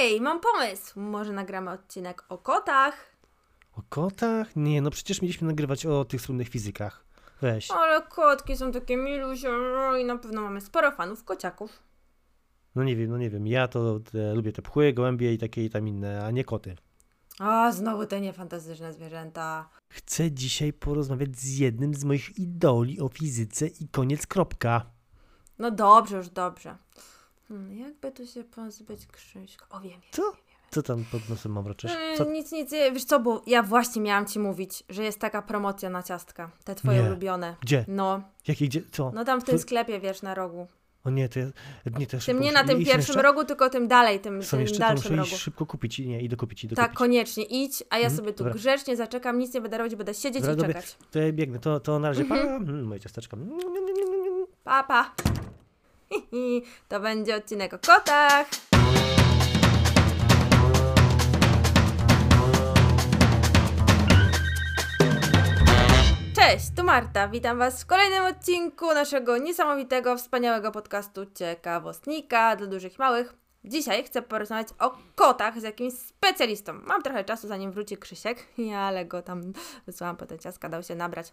Hej, mam pomysł! Może nagramy odcinek o kotach? O kotach? Nie, no przecież mieliśmy nagrywać o tych słynnych fizykach. Weź. Ale kotki są takie milusie no i na pewno mamy sporo fanów kociaków. No nie wiem, no nie wiem. Ja to e, lubię te pchły, gołębie i takie i tam inne, a nie koty. A, znowu te niefantastyczne zwierzęta. Chcę dzisiaj porozmawiać z jednym z moich idoli o fizyce i koniec kropka. No dobrze, już dobrze. Hmm, jakby tu się pozbyć Krzyśka? O, wiem, wiem. Co? Co tam pod nosem mam raczysz? Yy, Co? Nic, nic, wiesz co, bo ja właśnie miałam ci mówić, że jest taka promocja na ciastka, te twoje Nie. ulubione. Gdzie? No, Jakie, gdzie? Co? no tam w tym sklepie, wiesz, na rogu. O nie, to ja, nie, ja Tym nie na tym pierwszym jeszcze? rogu, tylko tym dalej, tym, Są tym jeszcze, dalszym muszę rogu. szybko kupić. i Nie, idę kupić, idę Tak, kupić. koniecznie idź, a ja Mhm, sobie tu dobra. grzecznie zaczekam, nic nie będę robić, będę siedzieć Dobra, i dobra. czekać. To ja biegnę, to, to na razie pa. Mhm. Mm, moje ciasteczka. Pa, pa. To będzie odcinek o kotach. Cześć, tu Marta. Witam Was w kolejnym odcinku naszego niesamowitego, wspaniałego podcastu Ciekawostnika dla dużych i małych. Dzisiaj chcę porozmawiać o kotach z jakimś specjalistą. Mam trochę czasu, zanim wróci Krzysiek, ale go tam wysłałam po te ciastka, dał się nabrać.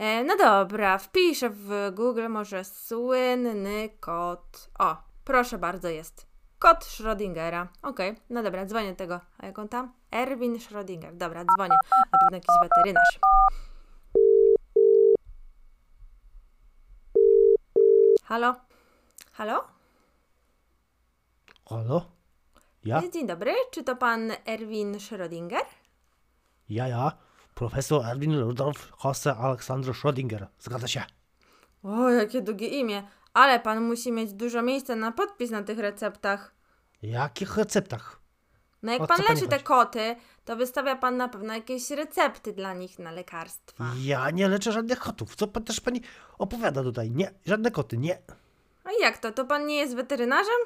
E, no dobra, wpiszę w Google może słynny kot. O, proszę bardzo, jest. Kot Schrödingera. Okej, no dobra, dzwonię do tego. A jak on tam? Erwin Schrödinger. Dobra, dzwonię. Na pewno jakiś weterynarz. Halo? Halo? Halo? Ja? Dzień dobry, czy to pan Erwin Schrödinger? Ja, ja. Profesor Erwin Rudolf Jose Alexander Schrödinger. Zgadza się. O, jakie długie imię. Ale pan musi mieć dużo miejsca na podpis na tych receptach. Jakich receptach? No jak O pan co pani leczy te chodzi? koty, to wystawia pan na pewno jakieś recepty dla nich na lekarstwa. Ja nie leczę żadnych kotów. Co pan też pani opowiada tutaj? Nie, żadne koty, nie. A jak to? To pan nie jest weterynarzem?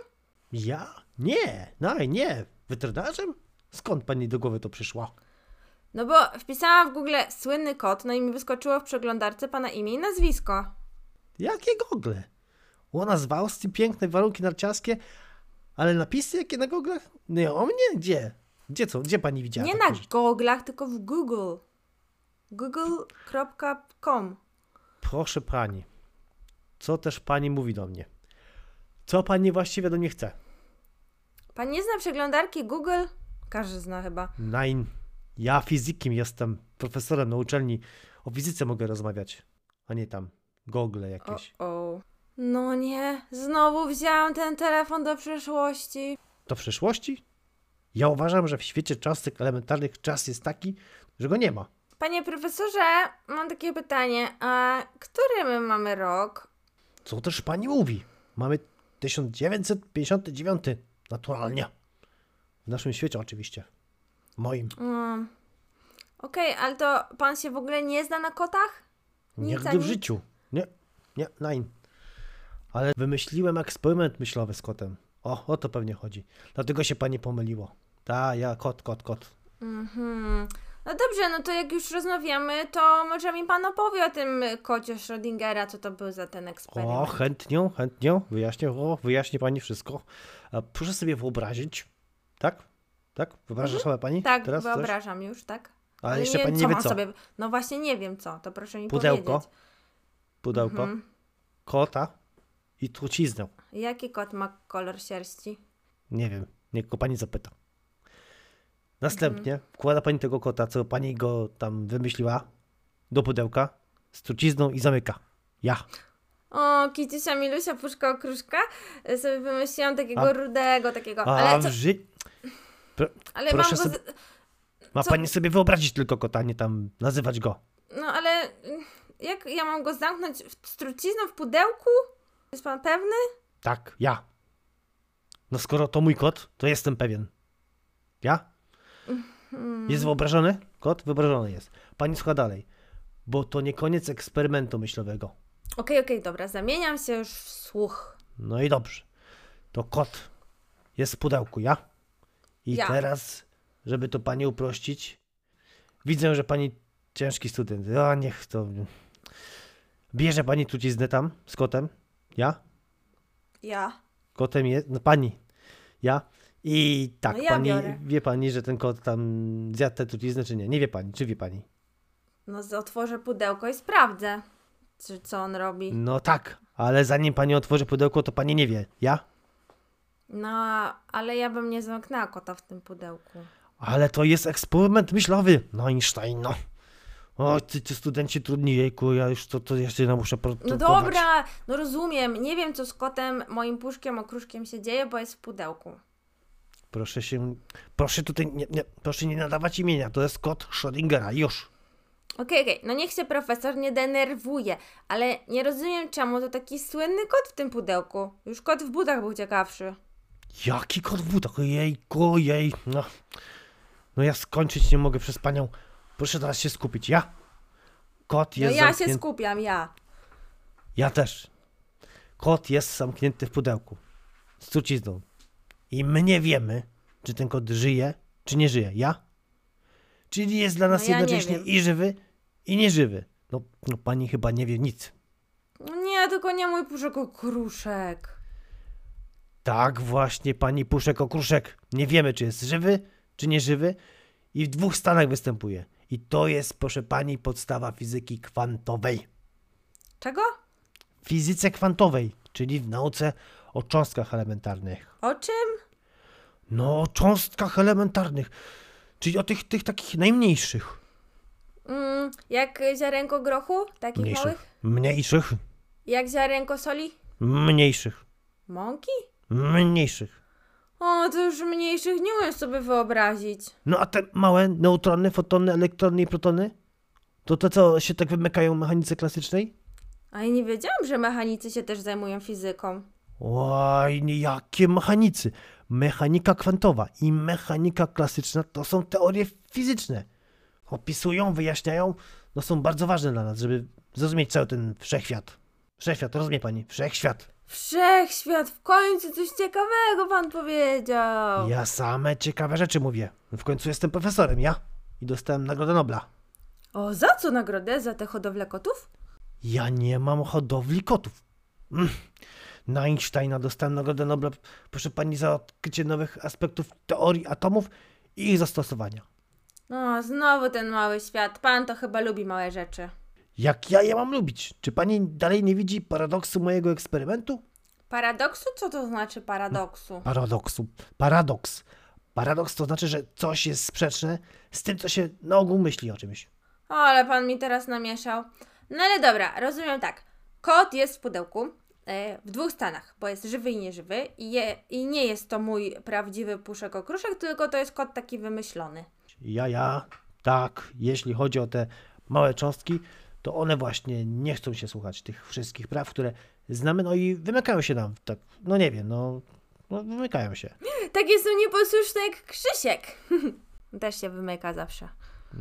Ja? Nie, no nie. Weterynarzem? Skąd pani do głowy to przyszło? No bo wpisałam w Google słynny kot, no i mi wyskoczyło w przeglądarce pana imię i nazwisko. Jakie gogle? U nas w Austrii piękne warunki narciarskie, ale napisy jakie na goglach? Nie, o mnie? Gdzie? Gdzie co? Gdzie pani widziała? nie na rzeczy? goglach, tylko w Google. google.com Proszę pani, co też pani mówi do mnie? Co pani właściwie do mnie chce? Pan nie zna przeglądarki Google? Każdy zna chyba. Nein, ja fizykiem jestem, profesorem na uczelni. O fizyce mogę rozmawiać, a nie tam gogle O, jakieś. o. No nie, znowu wziąłem ten telefon do przeszłości. Do przyszłości? Ja uważam, że w świecie cząstek elementarnych czas jest taki, że go nie ma. Panie profesorze, mam takie pytanie. A który my mamy rok? Co też pani mówi? Mamy 1959, naturalnie. W naszym świecie oczywiście. Moim. Mm. Okej, ale to pan się w ogóle nie zna na kotach? Nic Nigdy ani- w życiu. Nie, nie, nein. Ale wymyśliłem eksperyment myślowy z kotem. O, o to pewnie chodzi. Dlatego się pani pomyliło. Ta, ja, kot, kot, kot. Mhm. No dobrze, no to jak już rozmawiamy, to może mi pan opowie o tym kocie Schrödingera, co to był za ten eksperyment. O, chętnie, chętnie. Wyjaśnię, o, wyjaśni pani wszystko. Proszę sobie wyobrazić, tak? Tak? Wyobraża sobie pani? tak, Teraz coś? wyobrażam już, tak? Ale jeszcze nie pani nie wie co. Sobie... No właśnie nie wiem co, to proszę mi Pudełko, powiedzieć. pudełko, Mhm. kota i truciznę. Jaki kot ma kolor sierści? Nie wiem, niech go pani zapyta. Następnie Mhm. wkłada pani tego kota, co pani go tam wymyśliła, do pudełka z trucizną i zamyka. Ja. O, Kiciusia, Milusia, Puszka, Okruszka. Sobie wymyśliłam takiego A- rudego, takiego, A ale, w co, ale mam proszę go... sobie-. Ma Co- pani sobie wyobrazić tylko kota, nie tam nazywać go. No ale y, jak ja mam go zamknąć w, z trucizną w pudełku? Jest pan pewny? Tak, ja. No skoro to mój kot, to jestem pewien. Ja? Hmm. Jest wyobrażony? Kot? Wyobrażony jest. Pani słucha dalej. Bo to nie koniec eksperymentu myślowego. Okej, okej, dobra, zamieniam się już w słuch. No i dobrze. To kot jest w pudełku, ja? I Ja. teraz, żeby to pani uprościć, widzę, że pani ciężki student. A niech to. Bierze pani truciznę tam z kotem? Ja? Ja. Kotem jest. No pani. Ja. I tak, No ja pani, biorę. wie pani, że ten kot tam zjadł tę truciznę, czy nie? Nie wie pani, czy wie pani? No otworzę pudełko i sprawdzę, czy co on robi. No tak, ale zanim pani otworzy pudełko, to pani nie wie. Ja? No, ale ja bym nie zamknęła kota w tym pudełku. Ale to jest eksperyment myślowy. No Einstein, no. O, ty, ty studenci trudni, jejku, ja już to, to jeszcze no, muszę No produkować. dobra, no rozumiem. Nie wiem, co z kotem, moim puszkiem, okruszkiem się dzieje, bo jest w pudełku. Proszę się, proszę tutaj, nie, nie, proszę nie nadawać imienia, to jest kot Schrödingera, już. Okej, okej, no niech się profesor nie denerwuje, ale nie rozumiem, czemu to taki słynny kot w tym pudełku. Już kot w butach był ciekawszy. Jaki kot w butach, jejku, jej, no. No ja skończyć nie mogę przez panią. Proszę teraz się skupić, ja? Kot No jest ja się zamknięty. skupiam, ja. Ja też. Kot jest zamknięty w pudełku. Z trucizną. I my nie wiemy, czy ten kot żyje, czy nie żyje. Ja? Czyli jest dla nas No ja nie jednocześnie i żywy, i nieżywy. No, no pani chyba nie wie nic. No nie, tylko nie mój puszek okruszek. Tak właśnie, pani Puszek Okruszek. Nie wiemy, czy jest żywy, czy nieżywy. I w dwóch stanach występuje. I to jest, proszę pani, podstawa fizyki kwantowej. Czego? W fizyce kwantowej, czyli w nauce o cząstkach elementarnych. O czym? No, o cząstkach elementarnych, czyli o tych, tych takich najmniejszych. Mm, jak ziarenko grochu? Takich Mniejszych. małych? Mniejszych. Jak ziarenko soli? Mniejszych. Mąki? Mniejszych. O, to już mniejszych nie umiem sobie wyobrazić. No a te małe neutrony, fotony, elektrony i protony? To te, co się tak wymykają mechanice klasycznej? A ja nie wiedziałam, że mechanicy się też zajmują fizyką. Oj, nie, jakie mechanicy. Mechanika kwantowa i mechanika klasyczna to są teorie fizyczne. Opisują, wyjaśniają, no są bardzo ważne dla nas, żeby zrozumieć cały ten wszechświat. Wszechświat, rozumie pani? Wszechświat. Wszechświat, w końcu coś ciekawego pan powiedział. Ja same ciekawe rzeczy mówię. W końcu jestem profesorem, ja? I dostałem Nagrodę Nobla. O, za co nagrodę? Za te hodowlę kotów? Ja nie mam hodowli kotów. Mm. Na Einsteina dostałem Nagrodę Nobla, proszę pani, za odkrycie nowych aspektów teorii atomów i ich zastosowania. No, znowu ten mały świat. Pan to chyba lubi małe rzeczy. Jak ja je mam lubić? Czy pani dalej nie widzi paradoksu mojego eksperymentu? Paradoksu? Co to znaczy paradoksu? Paradoksu. Paradoks. Paradoks to znaczy, że coś jest sprzeczne z tym, co się na ogół myśli o czymś. O, ale pan mi teraz namieszał. No ale dobra, rozumiem tak. Kot jest w pudełku e, w dwóch stanach, bo jest żywy i nieżywy i, je, i nie jest to mój prawdziwy puszek okruszek, tylko to jest kot taki wymyślony. Ja, ja, tak, jeśli chodzi o te małe cząstki, to one właśnie nie chcą się słuchać tych wszystkich praw, które znamy, no i wymykają się nam, tak, no nie wiem, no, no wymykają się. Tak jestem nieposłuszny jak Krzysiek. Też się wymyka zawsze.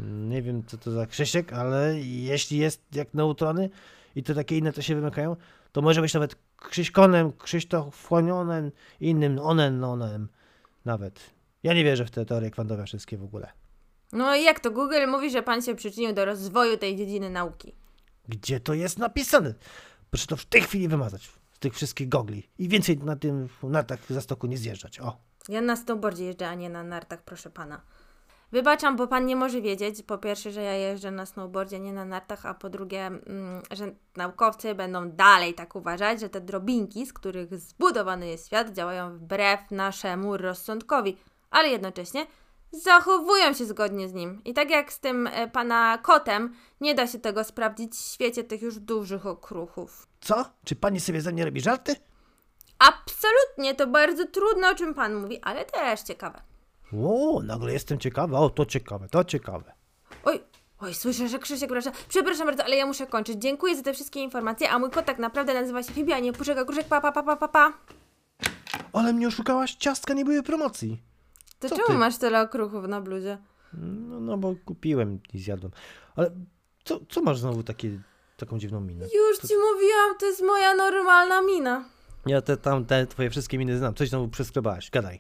Nie wiem, co to za Krzysiek, ale jeśli jest jak neutrony i to takie inne, to się wymykają, to może być nawet Krzyśkonem, Krzysztofłonionem, innym onen, onem nawet. Ja nie wierzę w te teorie kwantowe wszystkie w ogóle. No i jak to Google mówi, że pan się przyczynił do rozwoju tej dziedziny nauki? Gdzie to jest napisane? Proszę to w tej chwili wymazać z tych wszystkich gogli i więcej na tym nartach za stoku nie zjeżdżać. O, Ja na snowboardzie jeżdżę, a nie na nartach, proszę pana. Wybaczam, bo pan nie może wiedzieć, po pierwsze, że ja jeżdżę na snowboardzie, nie na nartach, a po drugie, mm, że naukowcy będą dalej tak uważać, że te drobinki, z których zbudowany jest świat, działają wbrew naszemu rozsądkowi, ale jednocześnie zachowują się zgodnie z nim. I tak jak z tym e, pana kotem, nie da się tego sprawdzić w świecie tych już dużych okruchów. co? Czy pani sobie ze mnie robi żarty? Absolutnie, to bardzo trudno, o czym pan mówi, ale też ciekawe. O, nagle jestem ciekawa. O, to ciekawe, to ciekawe. Oj, oj, słyszę, że Krzysiek wraca. Przepraszam bardzo, ale ja muszę kończyć. Dziękuję za te wszystkie informacje, a mój kot tak naprawdę nazywa się Fibi, a nie Puszek, a Kruszek, pa, pa, pa, pa, pa, pa. Ale mnie oszukałaś, ciastka nie były promocji. To Co czemu ty? masz tyle okruchów na bluzie? No, no bo kupiłem i zjadłem. Ale co, co masz znowu takie, taką dziwną minę? Już ci mówiłam, to jest moja normalna mina. Ja te tam, te twoje wszystkie miny znam. Coś znowu przesklebałaś, gadaj.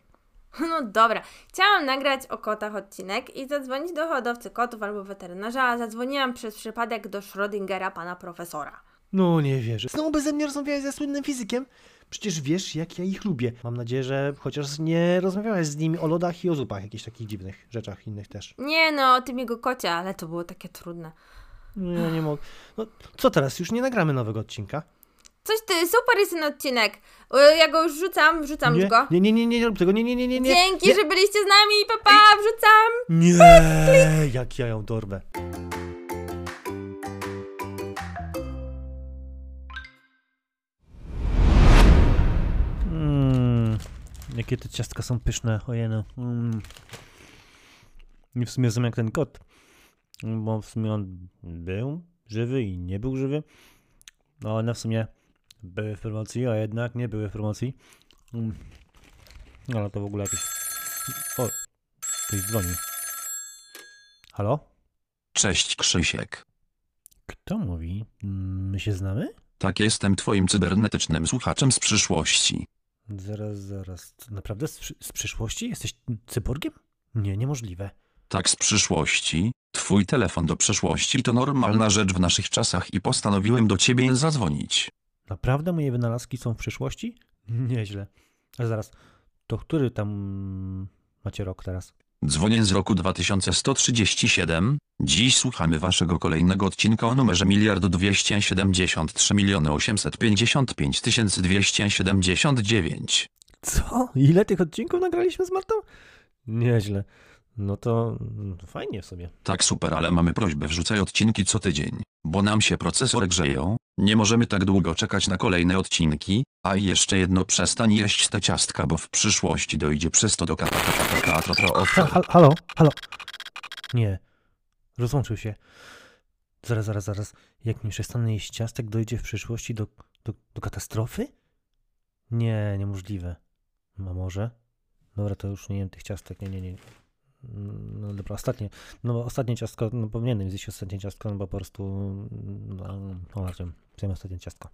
No dobra, chciałam nagrać o kotach odcinek i zadzwonić do hodowcy kotów albo weterynarza, a zadzwoniłam przez przypadek do Schrödingera, pana profesora. No nie wierzę. Znowu beze mnie rozmawiałeś ze słynnym fizykiem? Przecież wiesz, jak ja ich lubię. Mam nadzieję, że chociaż nie rozmawiałeś z nimi o lodach i o zupach, jakichś takich dziwnych rzeczach innych też. Nie no, o tym jego kocie, ale to było takie trudne. No, ja nie mogę. No, co teraz? Już nie nagramy nowego odcinka? Coś ty, super jest ten odcinek. Ja go już rzucam, wrzucam Nie, już go. nie, nie, nie, nie, nie rób tego, nie, nie, nie, nie. nie. Dzięki, nie. że byliście z nami, papa, wrzucam. Nie, jak ja ją dorwę. Jakie te ciastka są pyszne, ojeno. Mm. I w sumie są jak ten kot, bo w sumie on był żywy i nie był żywy. No one w sumie były w promocji, a jednak nie były w promocji. Mm. No, Ale to w ogóle jakieś... O, ktoś dzwoni. Halo? Cześć Krzysiek. Kto mówi? Mm, My się znamy? Tak jestem twoim cybernetycznym słuchaczem z przyszłości. Zaraz, zaraz. Naprawdę z, z przyszłości? Jesteś cyborgiem? Nie, niemożliwe. Tak z przyszłości. Twój telefon do przeszłości to normalna rzecz w naszych czasach i postanowiłem do ciebie zadzwonić. Naprawdę moje wynalazki są w przyszłości? Nieźle. Ale zaraz, to który tam macie rok teraz? Dzwonię z roku 2137. Dziś słuchamy waszego kolejnego odcinka o numerze miliard 273 miliony 855 279. Co? Ile tych odcinków nagraliśmy z Martą? Nieźle. No to mm, fajnie w sobie. Tak super, ale mamy prośbę wrzucaj odcinki co tydzień, bo nam się procesory grzeją, nie możemy tak długo czekać na kolejne odcinki, a jeszcze jedno przestań jeść te ciastka, bo w przyszłości dojdzie przez to do kata kata kata kata kata Ha, ha, halo, halo. Nie. Rozłączył się. Zaraz, zaraz, zaraz. Jak nie przestanę jeść ciastek, dojdzie w przyszłości do, do, do katastrofy? Nie, niemożliwe. A może? Dobra, to już nie jem tych ciastek. Nie, nie, nie. No dobra, ostatnie. No bo ostatnie ciastko, no powinienem zjeść ostatnie ciastko, no bo po prostu. No, no raczej zjem ostatnie ciastko.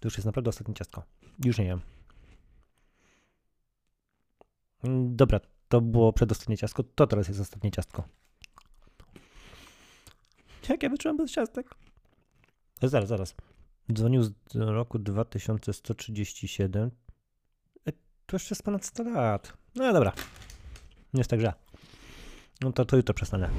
To już jest naprawdę ostatnie ciastko. Już nie jem. Dobra, to było przedostatnie ciastko, to teraz jest ostatnie ciastko. Jak ja wyczułem bez ciastek? Zaraz, zaraz. Dzwonił z roku 2137. E, To jeszcze jest ponad 100 lat. No dobra. Nie jest tak źle. No to, to jutro przestanę.